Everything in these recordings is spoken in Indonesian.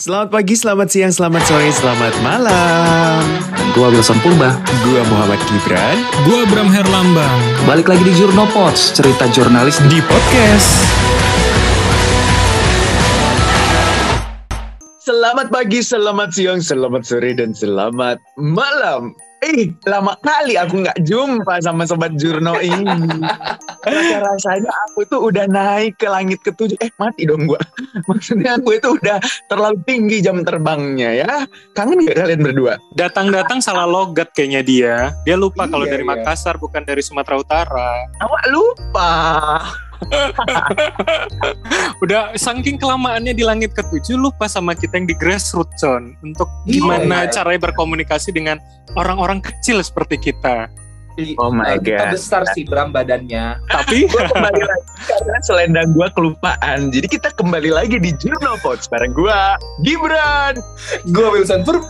Selamat pagi, selamat siang, selamat sore, selamat malam. Gua Wilson Purba. Gua Muhammad Gibran Gua Bram Herlambang. Balik lagi di Jurnopods, cerita jurnalis di di podcast. Selamat pagi, selamat siang, selamat sore, dan selamat malam. Eh, lama kali aku nggak jumpa sama sobat Jurno ini. Rasa-rasanya aku tuh udah naik ke langit ketujuh. Eh, mati dong gua. Maksudnya aku itu udah terlalu tinggi jam terbangnya ya. Kangen gak kalian berdua? Datang-datang salah logat kayaknya dia. Dia lupa kalau Iya, dari iya. Makassar bukan dari Sumatera Utara. Awak lupa. Udah saking kelamaannya di langit ketujuh lupa sama kita yang di grassroots. Untuk Iya, gimana iya. caranya berkomunikasi dengan orang-orang kecil seperti kita. Oh my Eh, Kita God. besar sih Bram badannya. Tapi gue kembali lagi karena selendang gue kelupaan. Jadi kita kembali lagi di Jurnal Pods bareng gue, Gibran. Gua Wilson Purba.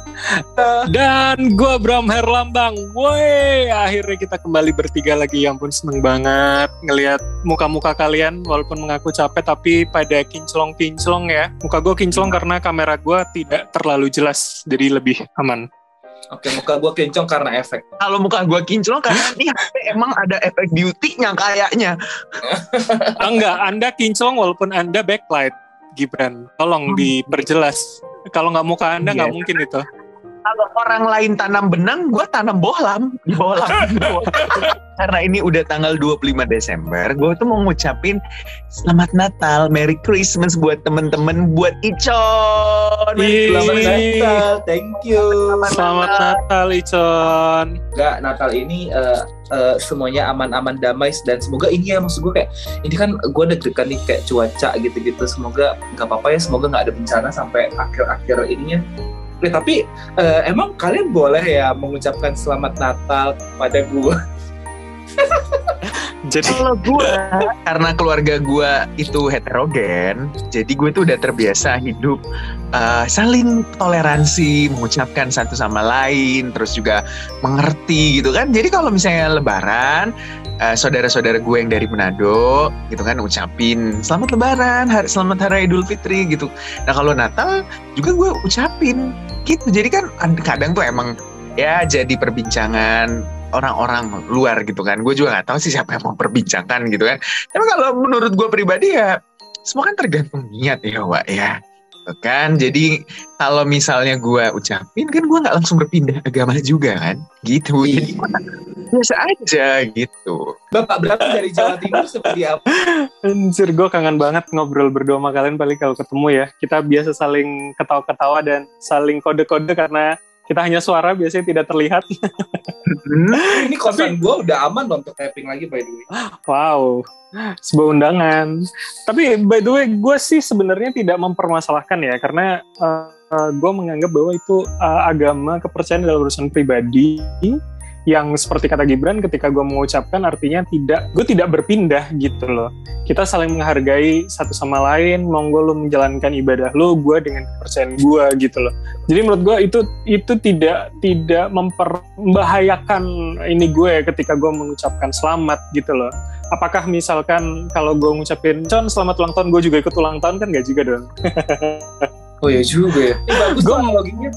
dan gua Bram Herlambang. Woi, akhirnya kita kembali bertiga lagi. Ya ampun seneng banget ngelihat muka-muka kalian walaupun mengaku capek tapi pada kinclong-kinclong ya. Muka gue kinclong karena kamera gua tidak terlalu jelas jadi lebih aman. Oke, muka gua kencong karena efek. Kalau muka gue kinclong karena ini HP emang ada efek beauty-nya kayaknya. Enggak, Anda kinclong walaupun Anda backlight. Gibran, tolong diperjelas. Kalau nggak muka Anda nggak Iya. mungkin itu. Kalau orang lain tanam benang, gue tanam bohlam di bohlam. Karena ini udah tanggal 25 Desember, gue tuh mau ngucapin Selamat Natal, Merry Christmas buat temen-temen, buat Icon. Selamat Natal, thank you. Selamat Natal, Icon. Enggak, Natal ini eh, eh, semuanya aman-aman damai dan semoga ini ya maksud gue kayak ini kan gue deg-degan nih kayak cuaca gitu-gitu semoga nggak apa-apa ya semoga nggak ada bencana sampai akhir-akhir ininya Eh, tapi eh, emang kalian boleh ya mengucapkan selamat Natal pada gue Jadi Kalau gue, karena keluarga gue itu heterogen, jadi gue tuh udah terbiasa hidup uh, saling toleransi, mengucapkan satu sama lain, terus juga mengerti gitu kan. Jadi kalau misalnya Lebaran, uh, saudara-saudara gue yang dari Manado, gitu kan, ucapin selamat Lebaran, hari, selamat Hari Idul Fitri gitu. Nah kalau Natal juga gue ucapin gitu. Jadi kan kadang tuh emang ya jadi perbincangan orang-orang luar gitu kan. Gue juga nggak tahu sih siapa yang mau perbincangkan gitu kan. Tapi kalau menurut gue pribadi ya semua kan tergantung niat ya Wak ya. Kan. Jadi kalau misalnya gue ucapin kan gue nggak langsung berpindah agama juga kan. Gitu. Jadi gua biasa aja gitu. Bapak berarti dari Jawa Timur seperti apa? Anjir, gue kangen banget ngobrol berdua sama kalian paling kalau ketemu ya. Kita biasa saling ketawa-ketawa dan saling kode-kode karena kita hanya suara biasanya tidak terlihat. Ini kosan gue udah aman loh untuk tapping lagi by the way Wow, sebuah undangan. Tapi by the way, gue sih sebenarnya tidak mempermasalahkan ya, karena gue menganggap bahwa itu uh, agama kepercayaan dalam urusan pribadi yang seperti kata Gibran ketika gue mengucapkan artinya tidak gue tidak berpindah gitu loh. Kita saling menghargai satu sama lain monggo lu menjalankan ibadah lu gue dengan kepercayaan gue gitu loh. Jadi menurut gue itu itu tidak tidak memperbahayakan ini gue ketika gue mengucapkan selamat gitu loh. Apakah misalkan kalau gue ngucapin Con selamat ulang tahun gue juga ikut ulang tahun kan gak juga dong oh ya juga ya. Ini bagus Gua- tuh analoginya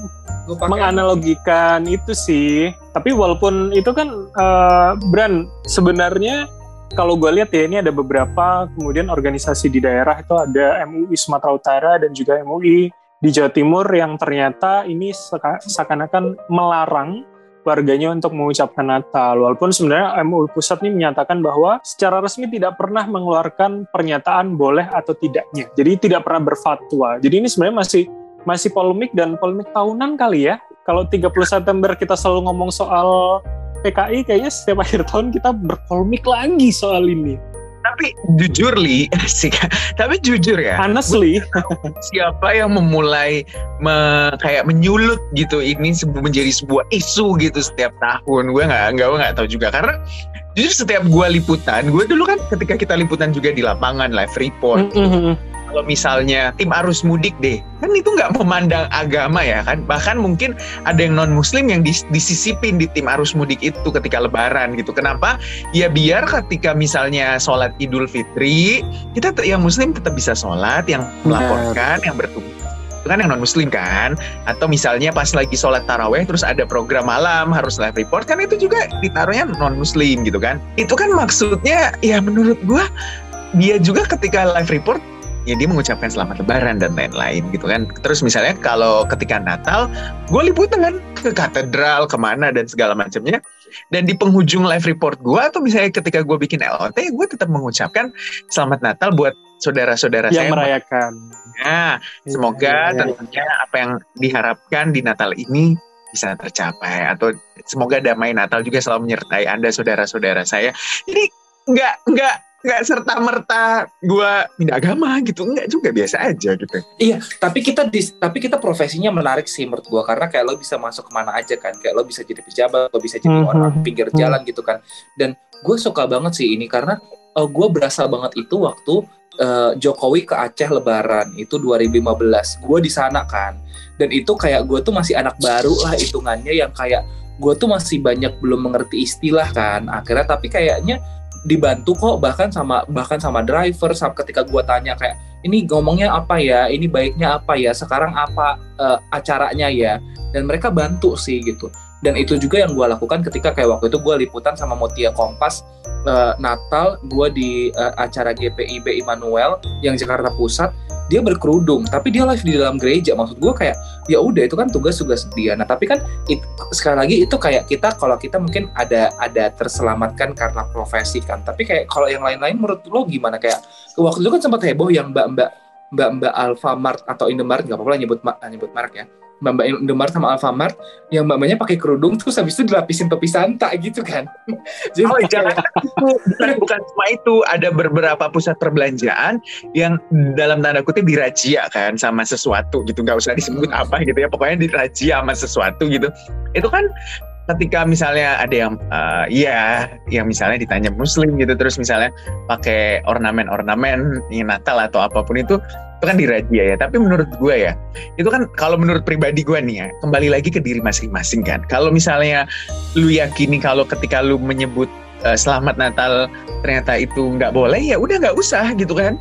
gue pakai menganalogikan itu sih tapi walaupun itu kan eh, brand sebenarnya kalau gue lihat ya ini ada beberapa kemudian organisasi di daerah itu ada MUI Sumatera Utara dan juga MUI di Jawa Timur yang ternyata ini seakan-akan melarang warganya untuk mengucapkan Natal. Walaupun sebenarnya MUI Pusat ini menyatakan bahwa secara resmi tidak pernah mengeluarkan pernyataan boleh atau tidaknya. Jadi tidak pernah berfatwa. Jadi ini sebenarnya masih masih polemik dan polemik tahunan kali ya. Kalau 30 September kita selalu ngomong soal PKI, kayaknya setiap akhir tahun kita berpolemik lagi soal ini. Tapi jujur li, asik. Tapi jujur ya. Honestly, siapa yang memulai me- kayak menyulut gitu ini menjadi sebuah isu gitu setiap tahun gue nggak nggak gue nggak tahu juga karena jujur setiap gue liputan gue dulu kan ketika kita liputan juga di lapangan live report Mm-mm. Kalau misalnya tim arus mudik deh kan itu nggak memandang agama ya kan? Bahkan mungkin ada yang non muslim yang dis- disisipin di tim arus mudik itu ketika lebaran gitu. Kenapa? Ya biar ketika misalnya sholat idul fitri kita yang muslim tetap bisa sholat yang melaporkan yang bertugas itu kan yang non muslim kan? Atau misalnya pas lagi sholat taraweh terus ada program malam harus live report kan itu juga ditaruhnya non muslim gitu kan? Itu kan maksudnya ya menurut gua dia juga ketika live report ya dia mengucapkan selamat lebaran dan lain-lain gitu kan. Terus misalnya kalau ketika Natal gue liputan ke katedral ke mana dan segala macamnya. Dan di penghujung live report gue atau misalnya ketika gue bikin LOT gue tetap mengucapkan selamat Natal buat saudara-saudara yang saya. merayakan. Nah, semoga ya, ya, ya. tentunya apa yang diharapkan di Natal ini bisa tercapai. Atau semoga damai Natal juga selalu menyertai Anda saudara-saudara saya. Jadi nggak nggak nggak serta merta gue pindah agama gitu nggak juga biasa aja gitu Iya, tapi kita di, tapi kita profesinya menarik sih menurut gua karena kayak lo bisa masuk ke mana aja kan, kayak lo bisa jadi pejabat, lo bisa jadi Mhm. orang pinggir jalan gitu kan. Dan gue suka banget sih ini karena uh, gue berasa banget itu waktu uh, Jokowi ke Aceh Lebaran itu 2015. Gue di sana kan, dan itu kayak gue tuh masih anak baru lah hitungannya yang kayak gue tuh masih banyak belum mengerti istilah kan. Akhirnya tapi kayaknya dibantu kok bahkan sama bahkan sama driver saat ketika gue tanya kayak ini ngomongnya apa ya? Ini baiknya apa ya? Sekarang apa eh, acaranya ya? Dan mereka bantu sih gitu. Dan itu juga yang gue lakukan ketika kayak waktu itu gue liputan sama Motia Kompas eh, Natal gue di eh, acara GPIB Immanuel yang Jakarta Pusat dia berkerudung tapi dia live di dalam gereja. Maksud gue kayak ya udah itu kan tugas-tugas dia. Nah tapi kan it- sekali lagi itu kayak kita kalau kita mungkin ada ada terselamatkan karena profesi kan. Tapi kayak kalau yang lain-lain menurut lo gimana? Kayak waktu itu kan sempat heboh yang mbak-mbak mbak-mbak Alfamart atau Indomaret nggak apa-apa nyebut nyebut merek ya mbak-mbak Indomaret sama Alfamart yang mbak-mbaknya pakai kerudung terus habis itu dilapisin topi santa gitu kan jadi Oh, jangan itu bukan, bukan cuma itu, ada beberapa pusat perbelanjaan yang dalam tanda kutip dirajia kan sama sesuatu gitu, nggak usah disebut Hmm. apa gitu ya, pokoknya dirajia sama sesuatu gitu. Itu kan ketika misalnya ada yang eh, iya, yang misalnya ditanya muslim gitu, terus misalnya pakai ornamen-ornamen Natal atau apa pun itu, itu kan dirajia ya. Tapi menurut gue ya, itu kan kalau menurut pribadi gue nih ya, kembali lagi ke diri masing-masing kan. Kalau misalnya lu yakini kalau ketika lu menyebut eh, selamat Natal ternyata itu nggak boleh ya udah nggak usah gitu kan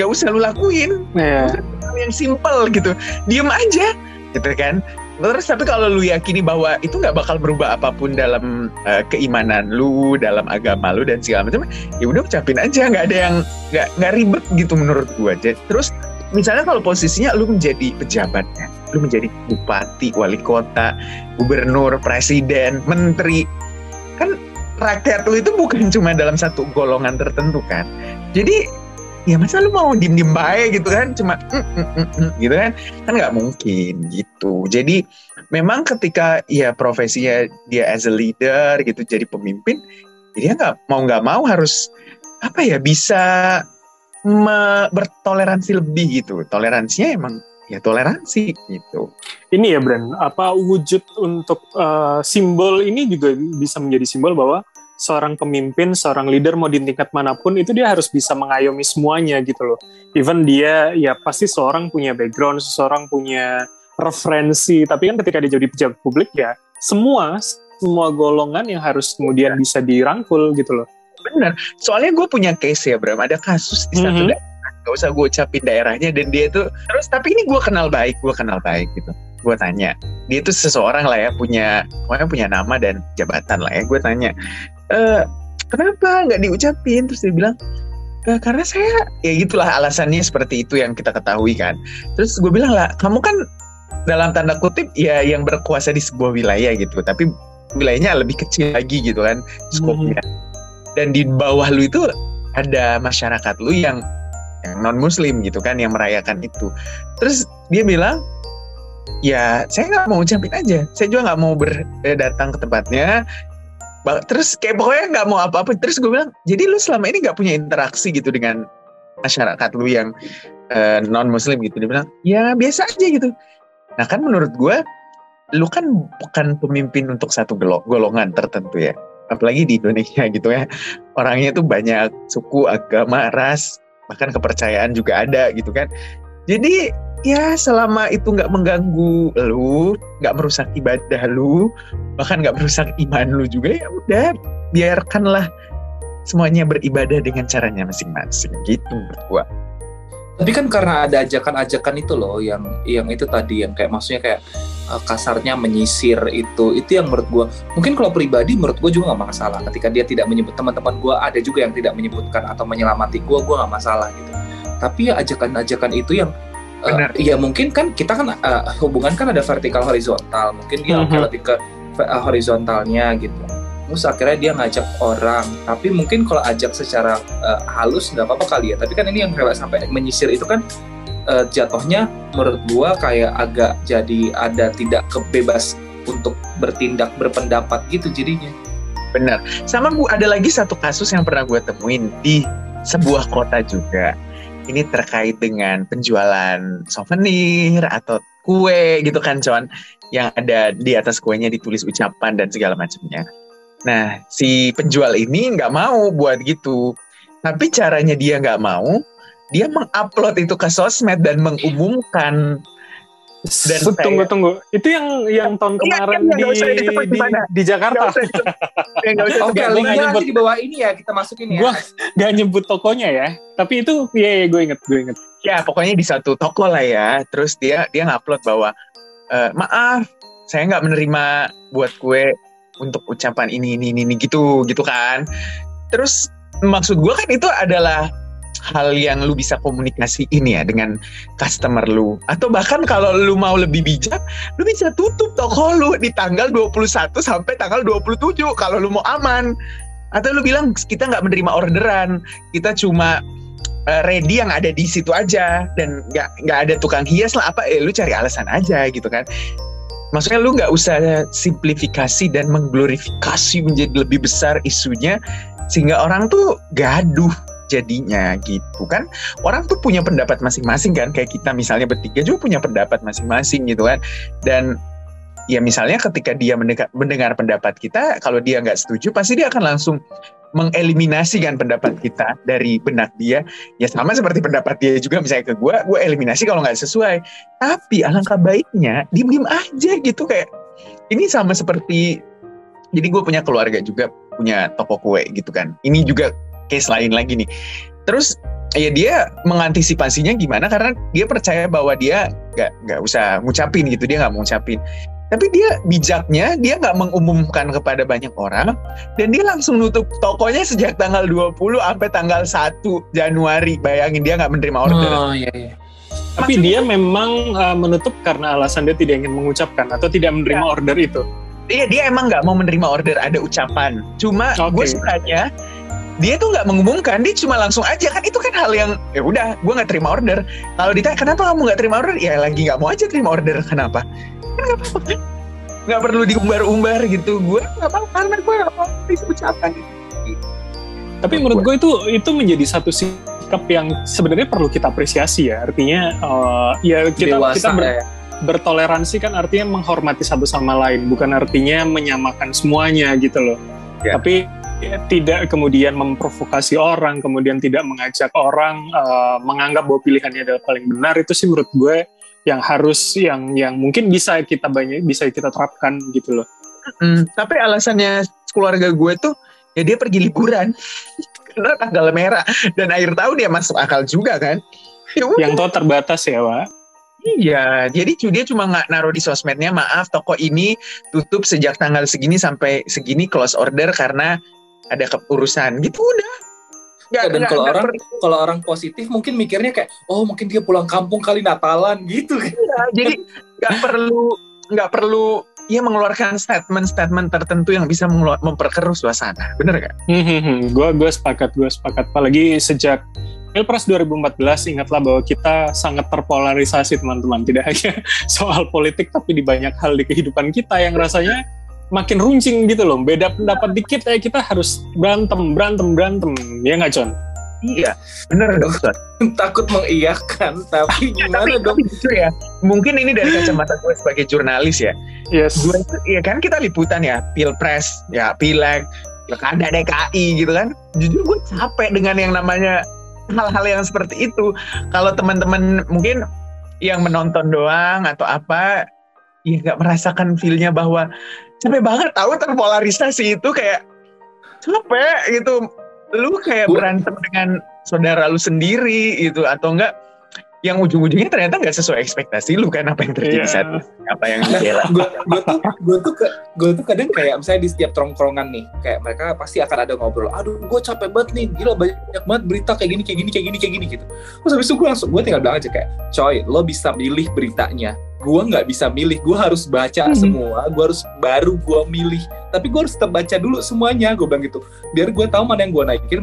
nggak usah lu lakuin Iya. Hal yang simple gitu diem aja gitu kan terus tapi kalau lu yakini bahwa itu nggak bakal berubah apa pun dalam eh, keimanan lu dalam agama lu dan segala macam ya udah ucapin aja nggak ada yang nggak nggak ribet gitu menurut gua aja terus misalnya kalau posisinya lu menjadi pejabatnya lu menjadi bupati wali kota gubernur presiden menteri kan rakyat lu itu bukan cuma dalam satu golongan tertentu kan? Jadi ya masa lu mau diem diem baik gitu kan? Cuma mm, mm, mm, mm, gitu kan? Kan nggak mungkin gitu. Jadi memang ketika ya profesinya dia as a leader gitu jadi pemimpin dia nggak mau nggak mau harus apa ya bisa bertoleransi lebih gitu toleransinya emang ya toleransi gitu Ini ya Bran, apa wujud untuk eh, simbol ini juga bisa menjadi simbol bahwa seorang pemimpin, seorang leader mau di tingkat mana pun itu dia harus bisa mengayomi semuanya gitu loh. Even dia ya pasti seorang punya background, seseorang punya referensi, tapi kan ketika dia jadi pejabat publik ya semua semua golongan yang harus kemudian bisa dirangkul gitu loh. Bener. Soalnya gue punya case ya Bram. Ada kasus di satu Mhm. daerah. Gak usah gue ucapin daerahnya. Dan dia tuh terus tapi ini gue kenal baik gue kenal baik gitu. Gue tanya. Dia tuh seseorang lah ya punya pokoknya punya nama dan jabatan lah ya. Gue tanya e, kenapa nggak diucapin? Terus dia bilang "Eh, karena saya ya gitulah alasannya seperti itu yang kita ketahui kan. Terus gue bilang lah kamu kan dalam tanda kutip ya yang berkuasa di sebuah wilayah gitu. Tapi wilayahnya lebih kecil lagi gitu kan skopnya dan di bawah lu itu ada masyarakat lu yang yang non muslim gitu kan yang merayakan itu. Terus dia bilang ya saya nggak mau ucapin aja. Saya juga nggak mau ber, eh, datang ke tempatnya. Terus kayak pokoknya nggak mau apa-apa. Terus gue bilang jadi lu selama ini nggak punya interaksi gitu dengan masyarakat lu yang non muslim gitu? Dia bilang ya biasa aja gitu. Nah kan menurut gue lu kan bukan pemimpin untuk satu golongan tertentu ya apalagi di Indonesia gitu ya. Orangnya tuh banyak suku agama ras bahkan kepercayaan juga ada gitu kan. Jadi ya selama itu nggak mengganggu lu nggak merusak ibadah lu bahkan nggak merusak iman lu juga ya udah biarkanlah semuanya beribadah dengan caranya masing-masing. Gitu menurut gua Tapi kan karena ada ajakan-ajakan itu loh yang yang itu tadi yang kayak maksudnya kayak uh, kasarnya menyisir itu itu yang menurut gue mungkin kalau pribadi menurut gue juga nggak masalah. Ketika dia tidak menyebut teman-teman gue ada juga yang tidak menyebutkan atau menyelamati gue gue nggak masalah gitu. Tapi ya ajakan-ajakan itu yang uh, ya mungkin kan kita kan uh, hubungan kan ada vertikal horizontal. Mungkin dia mm -hmm. lebih ke uh, horizontalnya gitu terus akhirnya dia ngajak orang. Tapi mungkin kalau ajak secara uh, halus nggak apa-apa kali ya. Tapi kan ini yang kayak sampai menyisir itu kan uh, jatuhnya menurut gua kayak agak jadi ada tidak kebebas untuk bertindak berpendapat gitu jadinya. Benar. Sama gua ada lagi satu kasus yang pernah gua temuin di sebuah kota juga. Ini terkait dengan penjualan souvenir atau kue gitu kan Con? Yang ada di atas kuenya ditulis ucapan dan segala macamnya Nah, si penjual ini nggak mau buat gitu. Tapi caranya dia nggak mau, dia mengupload itu ke sosmed dan mengumumkan. Dan tunggu saya, tunggu, itu yang yang tahun iya, kemarin iya, di, di, di Jakarta. Oke, linknya nanti di bawah ini ya kita masukin ya. Gua gak nyebut tokonya ya, tapi itu ya, ya gue inget, gue inget. Ya pokoknya di satu toko lah ya, terus dia dia ngupload bahwa e, maaf saya nggak menerima buat kue untuk ucapan ini ini ini, ini gitu gitu kan. Terus maksud gue kan itu adalah hal yang lu bisa komunikasiin ya dengan customer lu. Atau bahkan kalau lu mau lebih bijak lu bisa tutup toko lu di tanggal 21 sampai tanggal 27 kalau lu mau aman. Atau lu bilang kita nggak menerima orderan kita cuma uh, ready yang ada di situ aja dan nggak nggak ada tukang hias lah apa? Eh lu cari alasan aja gitu kan maksudnya lu nggak usah simplifikasi dan mengglorifikasi menjadi lebih besar isunya sehingga orang tuh gaduh jadinya gitu kan. Orang tuh punya pendapat masing-masing kan kayak kita misalnya bertiga juga punya pendapat masing-masing gitu kan. Dan ya misalnya ketika dia mendengar, mendengar pendapat kita kalau dia nggak setuju pasti dia akan langsung mengeliminasikan pendapat kita dari benak dia. Ya sama seperti pendapat dia juga misalnya ke gue gue eliminasi kalau nggak sesuai. Tapi alangkah baiknya diem diem aja gitu kayak ini sama seperti jadi gue punya keluarga juga punya toko kue gitu kan. Ini juga case lain lagi nih. Terus ya dia mengantisipasinya gimana? Karena dia percaya bahwa dia nggak nggak usah ngucapin gitu dia nggak mau ngucapin tapi dia bijaknya dia nggak mengumumkan kepada banyak orang dan dia langsung nutup tokonya sejak tanggal 20 sampai tanggal 1 Januari. Bayangin dia nggak menerima order. Oh, iya, iya. tapi Maksudnya, dia memang uh, menutup karena alasan dia tidak ingin mengucapkan atau tidak menerima ya. order itu? Iya dia emang nggak mau menerima order ada ucapan. Cuma okay. gue sukanya dia tuh nggak mengumumkan dia cuma langsung aja. Kan itu kan hal yang ya udah gue nggak terima order. Kalau ditanya kenapa kamu nggak terima order? Ya lagi nggak mau aja terima order. Kenapa kan nggak apa-apa nggak perlu diumbar-umbar gitu gue nggak apa karena gue nggak mau ucapan gitu. tapi menurut gue itu itu menjadi satu sikap yang sebenarnya perlu kita apresiasi ya artinya uh, ya kita Dewasa, kita ber, ya. bertoleransi kan artinya menghormati satu sama lain bukan artinya menyamakan semuanya gitu loh ya. tapi ya, tidak kemudian memprovokasi orang kemudian tidak mengajak orang uh, menganggap bahwa pilihannya adalah paling benar itu sih menurut gue yang harus yang yang mungkin bisa kita banyak bisa kita terapkan gitu loh. Hmm, tapi alasannya keluarga gue tuh ya dia pergi liburan karena tanggal merah dan akhir tahun dia masuk akal juga kan. Ya yang tahu terbatas ya, Wak. Iya, jadi dia cuma nggak naruh di sosmednya, maaf toko ini tutup sejak tanggal segini sampai segini close order karena ada keurusan gitu udah Gak, dan kalau orang kalau orang positif mungkin mikirnya kayak oh mungkin dia pulang kampung kali Natalan gitu ya, jadi nggak perlu nggak perlu ia mengeluarkan statement-statement tertentu yang bisa memperkeruh suasana, bener gak? gue gue sepakat, gue sepakat. Apalagi sejak Pilpres 2014, ingatlah bahwa kita sangat terpolarisasi teman-teman. Tidak hanya soal politik, tapi di banyak hal di kehidupan kita yang rasanya makin runcing gitu loh. Beda pendapat dikit ya kita harus berantem, berantem, berantem. Ya nggak, John? Iya, bener dong. Takut mengiyakan, tapi ya, gimana tapi, dong? Tapi ya, mungkin ini dari kacamata gue sebagai jurnalis ya. Yes. Gue itu, ya kan kita liputan ya, pilpres, ya pileg, pilkada DKI gitu kan. Jujur gue capek dengan yang namanya hal-hal yang seperti itu. Kalau teman-teman mungkin yang menonton doang atau apa, ya nggak merasakan feelnya bahwa capek banget tahu terpolarisasi itu kayak capek gitu. Lu kayak berantem dengan saudara lu sendiri gitu atau enggak yang ujung-ujungnya ternyata nggak sesuai ekspektasi lu kan apa yang terjadi Iya. saat apa yang gue gue tuh gue tuh ke- gue tuh kadang kayak misalnya di setiap tongkrongan nih kayak mereka pasti akan ada ngobrol aduh gue capek banget nih gila banyak banget berita kayak gini kayak gini kayak gini kayak gini gitu. Terus habis itu gue langsung gue tinggal bilang aja kayak coy lo bisa milih beritanya gue nggak bisa milih. Gue harus baca Mhm. semua gue harus baru gue milih. Tapi gue harus tetap baca dulu semuanya gue bilang gitu. Biar gue tahu mana yang gue naikin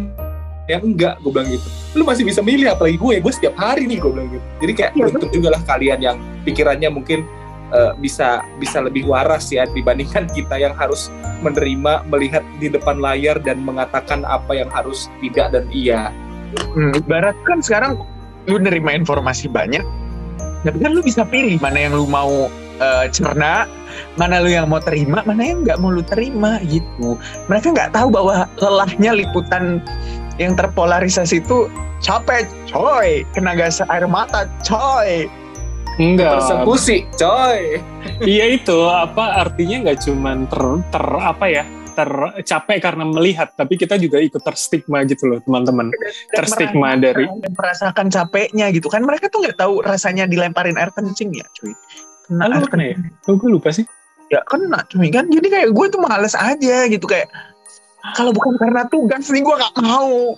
yang enggak gue bilang gitu. Lu masih bisa milih apalagi gue gue setiap hari nih gue bilang gitu. Jadi kayak Iya, beruntung juga lah kalian yang pikirannya mungkin eh, bisa bisa lebih waras ya dibandingkan kita yang harus menerima melihat di depan layar dan mengatakan apa yang harus tidak dan iya. Hmm, ibarat kan sekarang lu nerima informasi banyak, tapi kan lu bisa pilih mana yang lu mau eh, cerna, mana lu yang mau terima, mana yang nggak mau lu terima gitu. Mereka nggak tahu bahwa lelahnya liputan yang terpolarisasi itu capek, coy, kena gas air mata, coy. Enggak. persekusi coy Iya itu apa artinya nggak cuman ter, ter apa ya tercapek karena melihat, tapi kita juga ikut terstigma gitu loh teman-teman. Terstigma merasakan- dari dan merasakan capeknya gitu kan. Mereka tuh nggak tahu rasanya dilemparin air kencing ya, cuy. Kena air kena ya? Oh, gue lupa sih. ya kena cuy kan jadi kayak gue tuh males aja gitu kayak kalau bukan karena tugas nih gue gak mau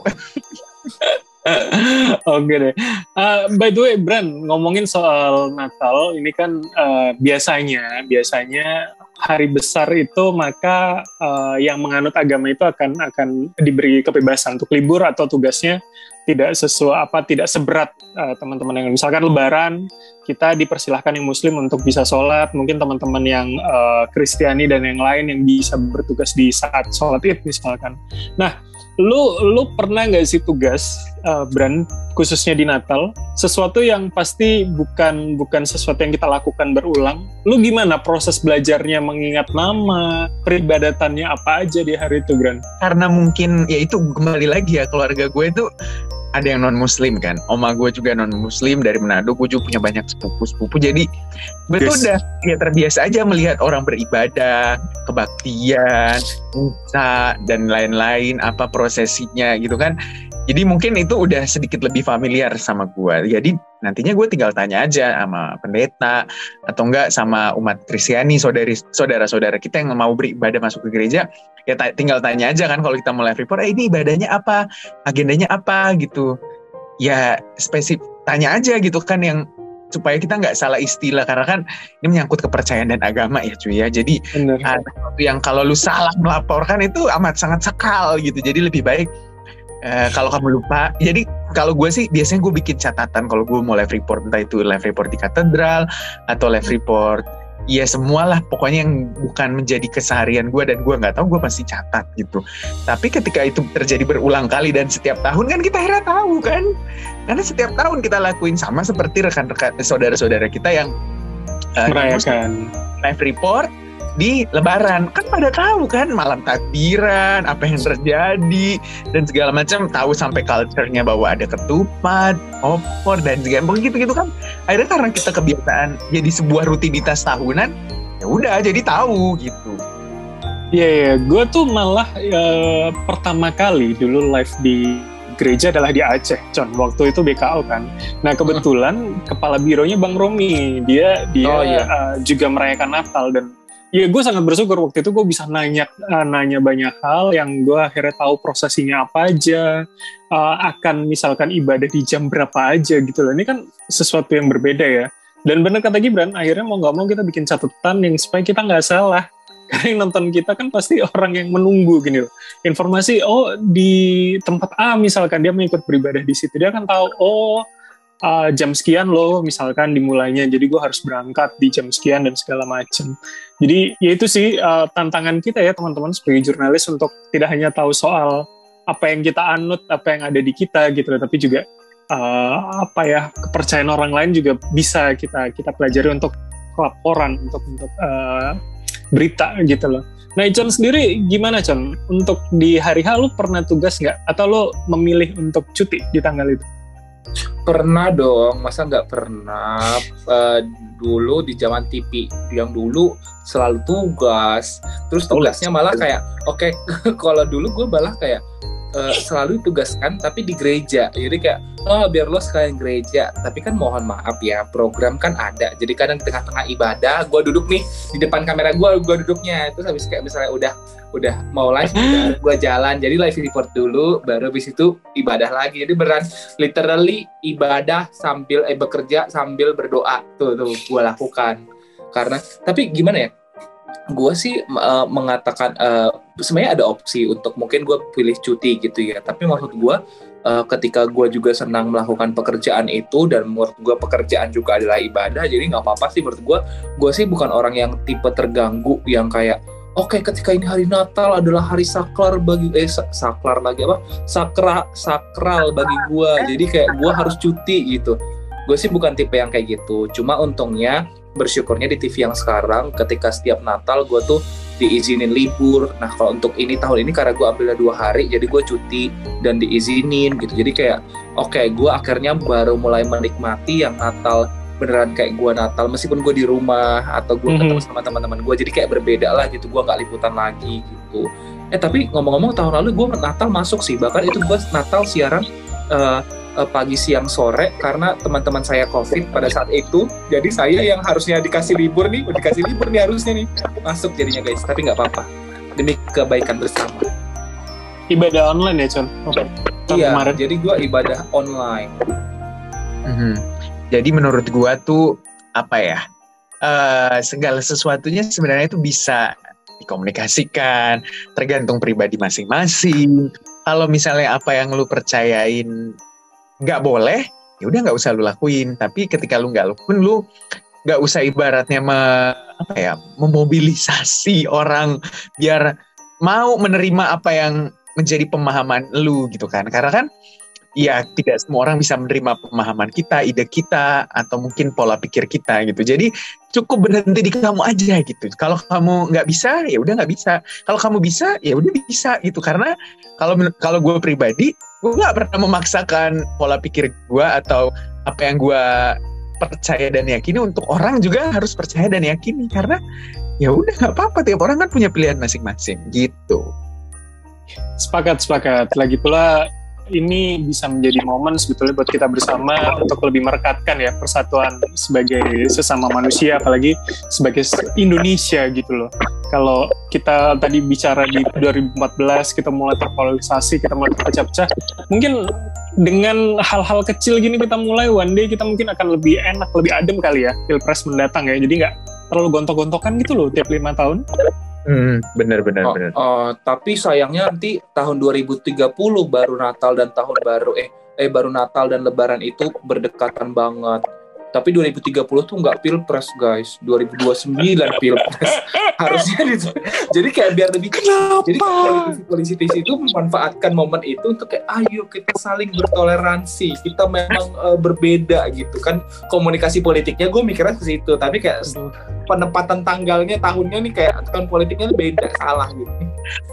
Oke deh. Uh, by the way, Bran, ngomongin soal Natal, ini kan uh, biasanya, biasanya hari besar itu maka uh, yang menganut agama itu akan akan diberi kebebasan untuk libur atau tugasnya tidak sesuai apa tidak seberat uh, teman-teman yang misalkan Lebaran kita dipersilahkan yang Muslim untuk bisa sholat, mungkin teman-teman yang uh, Kristiani dan yang lain yang bisa bertugas di saat sholat id misalkan. Nah, lu lu pernah nggak sih tugas uh, brand khususnya di Natal sesuatu yang pasti bukan bukan sesuatu yang kita lakukan berulang? Lu gimana proses belajarnya mengingat nama peribadatannya apa aja di hari itu brand karena mungkin ya itu kembali lagi ya keluarga gue itu ada yang non muslim kan? Oma gue juga non muslim dari Manado gue juga punya banyak sepupu sepupu jadi gue tuh Yes. udah ya terbiasa aja melihat orang beribadah kebaktian misa dan lain-lain apa prosesinya gitu kan. Jadi mungkin itu udah sedikit lebih familiar sama gue jadi nantinya gue tinggal tanya aja sama pendeta atau enggak sama umat Kristiani saudari saudara-saudara kita yang mau beribadah masuk ke gereja ya ta- tinggal tanya aja kan kalau kita mau live report eh ini ibadahnya apa? Agendanya apa? gitu. Ya spesifik tanya aja gitu kan yang supaya kita nggak salah istilah karena kan ini menyangkut kepercayaan dan agama ya cuy ya. Jadi bener. ada sesuatu yang kalau lu salah melaporkan itu amat sangat sekal gitu. Jadi lebih baik eh, kalau kamu lupa jadi kalau gue sih biasanya gue bikin catatan kalau gue mau live report entah itu live report di katedral atau live report ya semualah pokoknya yang bukan menjadi keseharian gue dan gue nggak tahu gue pasti catat gitu. Tapi ketika itu terjadi berulang kali dan setiap tahun kan kita akhirnya tahu kan? Karena setiap tahun kita lakuin sama seperti rekan-rekan saudara-saudara kita yang eh, merayakan. live report di lebaran kan pada tahu kan malam takbiran apa yang terjadi dan segala macam tahu sampai culture-nya bahwa ada ketupat, opor dan segala begitu gitu kan akhirnya karena kita kebiasaan jadi sebuah rutinitas tahunan ya udah jadi tahu gitu Iya, iya. gue tuh malah eh, pertama kali dulu live di gereja adalah di Aceh, Con. Waktu itu BKO kan. Nah kebetulan kepala bironya Bang Romi, dia dia Oh, iya. eh, juga merayakan Natal dan ya gue sangat bersyukur waktu itu gue bisa nanya eh, nanya banyak hal yang gue akhirnya tahu prosesinya apa aja, eh, akan misalkan ibadah di jam berapa aja gitu loh. Ini kan sesuatu yang berbeda ya. Dan bener kata Gibran, akhirnya mau nggak mau kita bikin catatan yang supaya kita nggak salah karena yang nonton kita kan pasti orang yang menunggu gini loh. Informasi oh di tempat A misalkan dia mengikut beribadah di situ dia akan tahu oh uh, jam sekian loh misalkan dimulainya jadi gue harus berangkat di jam sekian dan segala macam. Jadi ya itu sih uh, tantangan kita ya teman-teman sebagai jurnalis untuk tidak hanya tahu soal apa yang kita anut, apa yang ada di kita gitu tapi juga uh, apa ya kepercayaan orang lain juga bisa kita kita pelajari untuk laporan untuk untuk uh, berita gitu loh. Nah, Icon sendiri gimana, Con? Untuk di hari H lu pernah tugas nggak? Atau lo memilih untuk cuti di tanggal itu? Pernah dong, masa nggak pernah? Eh, dulu di zaman TV yang dulu selalu tugas. Terus tugasnya malah kayak, oke, kalau dulu gue malah kayak eh, selalu tugaskan tapi di gereja. Jadi kayak oh biar lo sekalian gereja. Tapi kan mohon maaf ya program kan ada. Jadi kadang di tengah-tengah ibadah gue duduk nih di depan kamera gue gue duduknya. Terus habis kayak misalnya udah udah mau live gue jalan. Jadi live report dulu baru habis itu ibadah lagi. Jadi beran literally ibadah sambil eh bekerja sambil berdoa tuh tuh gue lakukan. Karena tapi gimana ya? Gue sih uh, mengatakan uh, sebenarnya ada opsi untuk mungkin gue pilih cuti gitu ya. Tapi maksud gue uh, ketika gue juga senang melakukan pekerjaan itu dan menurut gue pekerjaan juga adalah ibadah jadi nggak apa-apa sih. Menurut gue gue sih bukan orang yang tipe terganggu yang kayak oke okay, ketika ini hari Natal adalah hari saklar bagi eh saklar lagi apa? Sakra sakral bagi gue jadi kayak gue harus cuti gitu. Gue sih bukan tipe yang kayak gitu. Cuma untungnya bersyukurnya di TV yang sekarang ketika setiap Natal gue tuh diizinin libur. Nah kalau untuk ini tahun ini karena gue ambilnya dua hari jadi gue cuti dan diizinin gitu. Jadi kayak oke okay, gue akhirnya baru mulai menikmati yang Natal beneran kayak gue Natal meskipun gue di rumah atau gue ketemu mm -hmm. sama teman-teman gue jadi kayak berbeda lah gitu gue nggak liputan lagi gitu. Eh tapi ngomong-ngomong tahun lalu gue Natal masuk sih bahkan itu gue Natal siaran uh, uh, pagi siang sore karena teman-teman saya covid pada saat itu. Jadi saya yang harusnya dikasih libur nih dikasih libur nih harusnya nih. Masuk jadinya guys tapi nggak apa-apa. Demi kebaikan bersama. Ibadah online ya Con okay. iya kemarin. jadi gue ibadah online. Mm-hmm. jadi menurut gue tuh apa ya uh, segala sesuatunya sebenarnya itu bisa dikomunikasikan tergantung pribadi masing-masing. Kalau misalnya apa yang lu percayain nggak boleh ya udah nggak usah lu lakuin. Tapi ketika lu nggak lakuin lu nggak usah ibaratnya me, apa ya memobilisasi orang biar mau menerima apa yang menjadi pemahaman lu gitu kan. Karena kan ya tidak semua orang bisa menerima pemahaman kita, ide kita, atau mungkin pola pikir kita gitu. Jadi cukup berhenti di kamu aja gitu. Kalau kamu nggak bisa, ya udah nggak bisa. Kalau kamu bisa, ya udah bisa gitu. Karena kalau kalau gue pribadi, gue nggak pernah memaksakan pola pikir gue atau apa yang gue percaya dan yakini untuk orang juga harus percaya dan yakini karena ya udah nggak apa-apa tiap orang kan punya pilihan masing-masing gitu. Sepakat sepakat. Lagi pula ini bisa menjadi momen sebetulnya buat kita bersama untuk lebih merekatkan ya persatuan sebagai sesama manusia apalagi sebagai Indonesia gitu loh. Kalau kita tadi bicara di 2014 kita mulai terpolarisasi, kita mulai terpecah-pecah, mungkin dengan hal-hal kecil gini kita mulai one day kita mungkin akan lebih enak, lebih adem kali ya pilpres mendatang ya. Jadi nggak terlalu gontok-gontokan gitu loh tiap lima tahun. Hmm, benar benar oh, benar. Uh, tapi sayangnya nanti tahun 2030 baru Natal dan tahun baru eh eh baru Natal dan Lebaran itu berdekatan banget. Tapi 2030 tuh nggak pilpres guys, 2029 pilpres harusnya itu. Jadi kayak biar lebih Kenapa? Jadi politisi-politisi itu memanfaatkan momen itu untuk kayak ayo kita saling bertoleransi, kita memang uh, berbeda gitu kan. Komunikasi politiknya gue mikirnya ke situ, tapi kayak penempatan tanggalnya tahunnya nih kayak tahun politiknya beda salah gitu.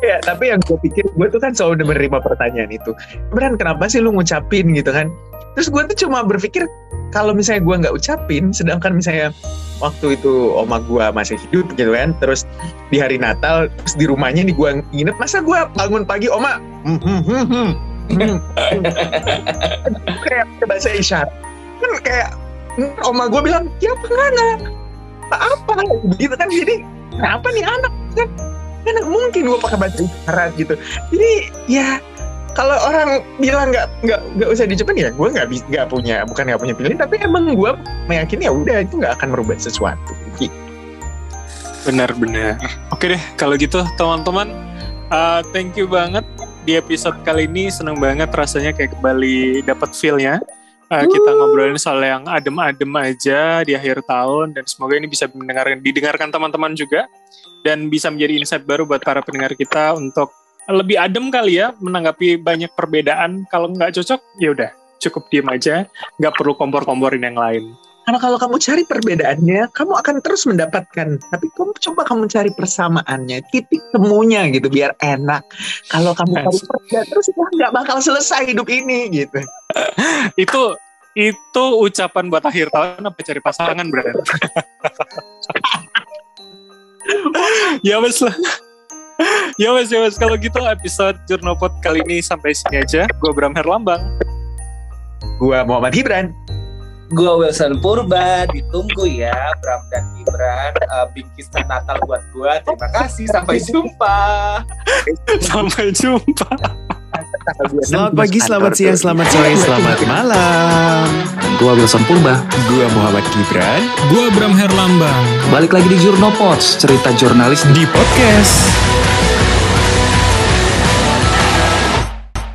Ya, tapi yang gue pikir gue tuh kan selalu menerima pertanyaan itu. Beran kenapa sih lu ngucapin gitu kan? Terus gue tuh cuma berpikir kalau misalnya gue nggak ucapin sedangkan misalnya waktu itu oma gue masih hidup gitu kan terus di hari Natal terus di rumahnya nih gue nginep masa gue bangun pagi oma hmm, hmm, hmm, hmm, hmm. kayak bahasa isyarat. Kan kayak oma gue bilang ya apa apa? Begitu kan jadi kenapa nih anak? Kan kan mungkin gue pakai bahasa isyarat gitu. Jadi ya kalau orang bilang nggak nggak nggak usah dicobain ya gue nggak nggak punya bukan nggak punya pilihan tapi emang gue meyakini ya udah itu nggak akan merubah sesuatu gitu. benar-benar oke deh kalau gitu teman-teman uh, thank you banget. Di episode kali ini seneng banget rasanya kayak kembali dapat feelnya. Uh, kita ngobrolin soal yang adem-adem aja di akhir tahun dan semoga ini bisa mendengarkan didengarkan teman-teman juga dan bisa menjadi insight baru buat para pendengar kita untuk lebih adem kali ya menanggapi banyak perbedaan. Kalau nggak cocok, ya udah cukup diem aja, nggak perlu kompor-komporin yang lain. Karena kalau kamu cari perbedaannya, kamu akan terus mendapatkan. Tapi kamu coba kamu cari persamaannya, titik temunya gitu, biar enak. Kalau kamu cari perbedaan terus, ya nggak bakal selesai hidup ini gitu. itu itu ucapan buat akhir tahun apa cari pasangan berarti? ya wes lah ya mas, ya mas. Kalau gitu episode Jurnopot kali ini sampai sini aja. Gue Bram Herlambang. Gua Muhammad Gibran. Gua Wilson Purba, ditunggu ya Bram dan Gibran uh, bingkisan Natal buat gua. Terima kasih, sampai jumpa. Sampai jumpa. Selamat pagi, selamat siang, selamat sore, selamat malam. Gua Wilson Purba. Gua Muhammad Gibran. Gua Bram Herlambang. Balik lagi di Jurnopods, cerita jurnalis di podcast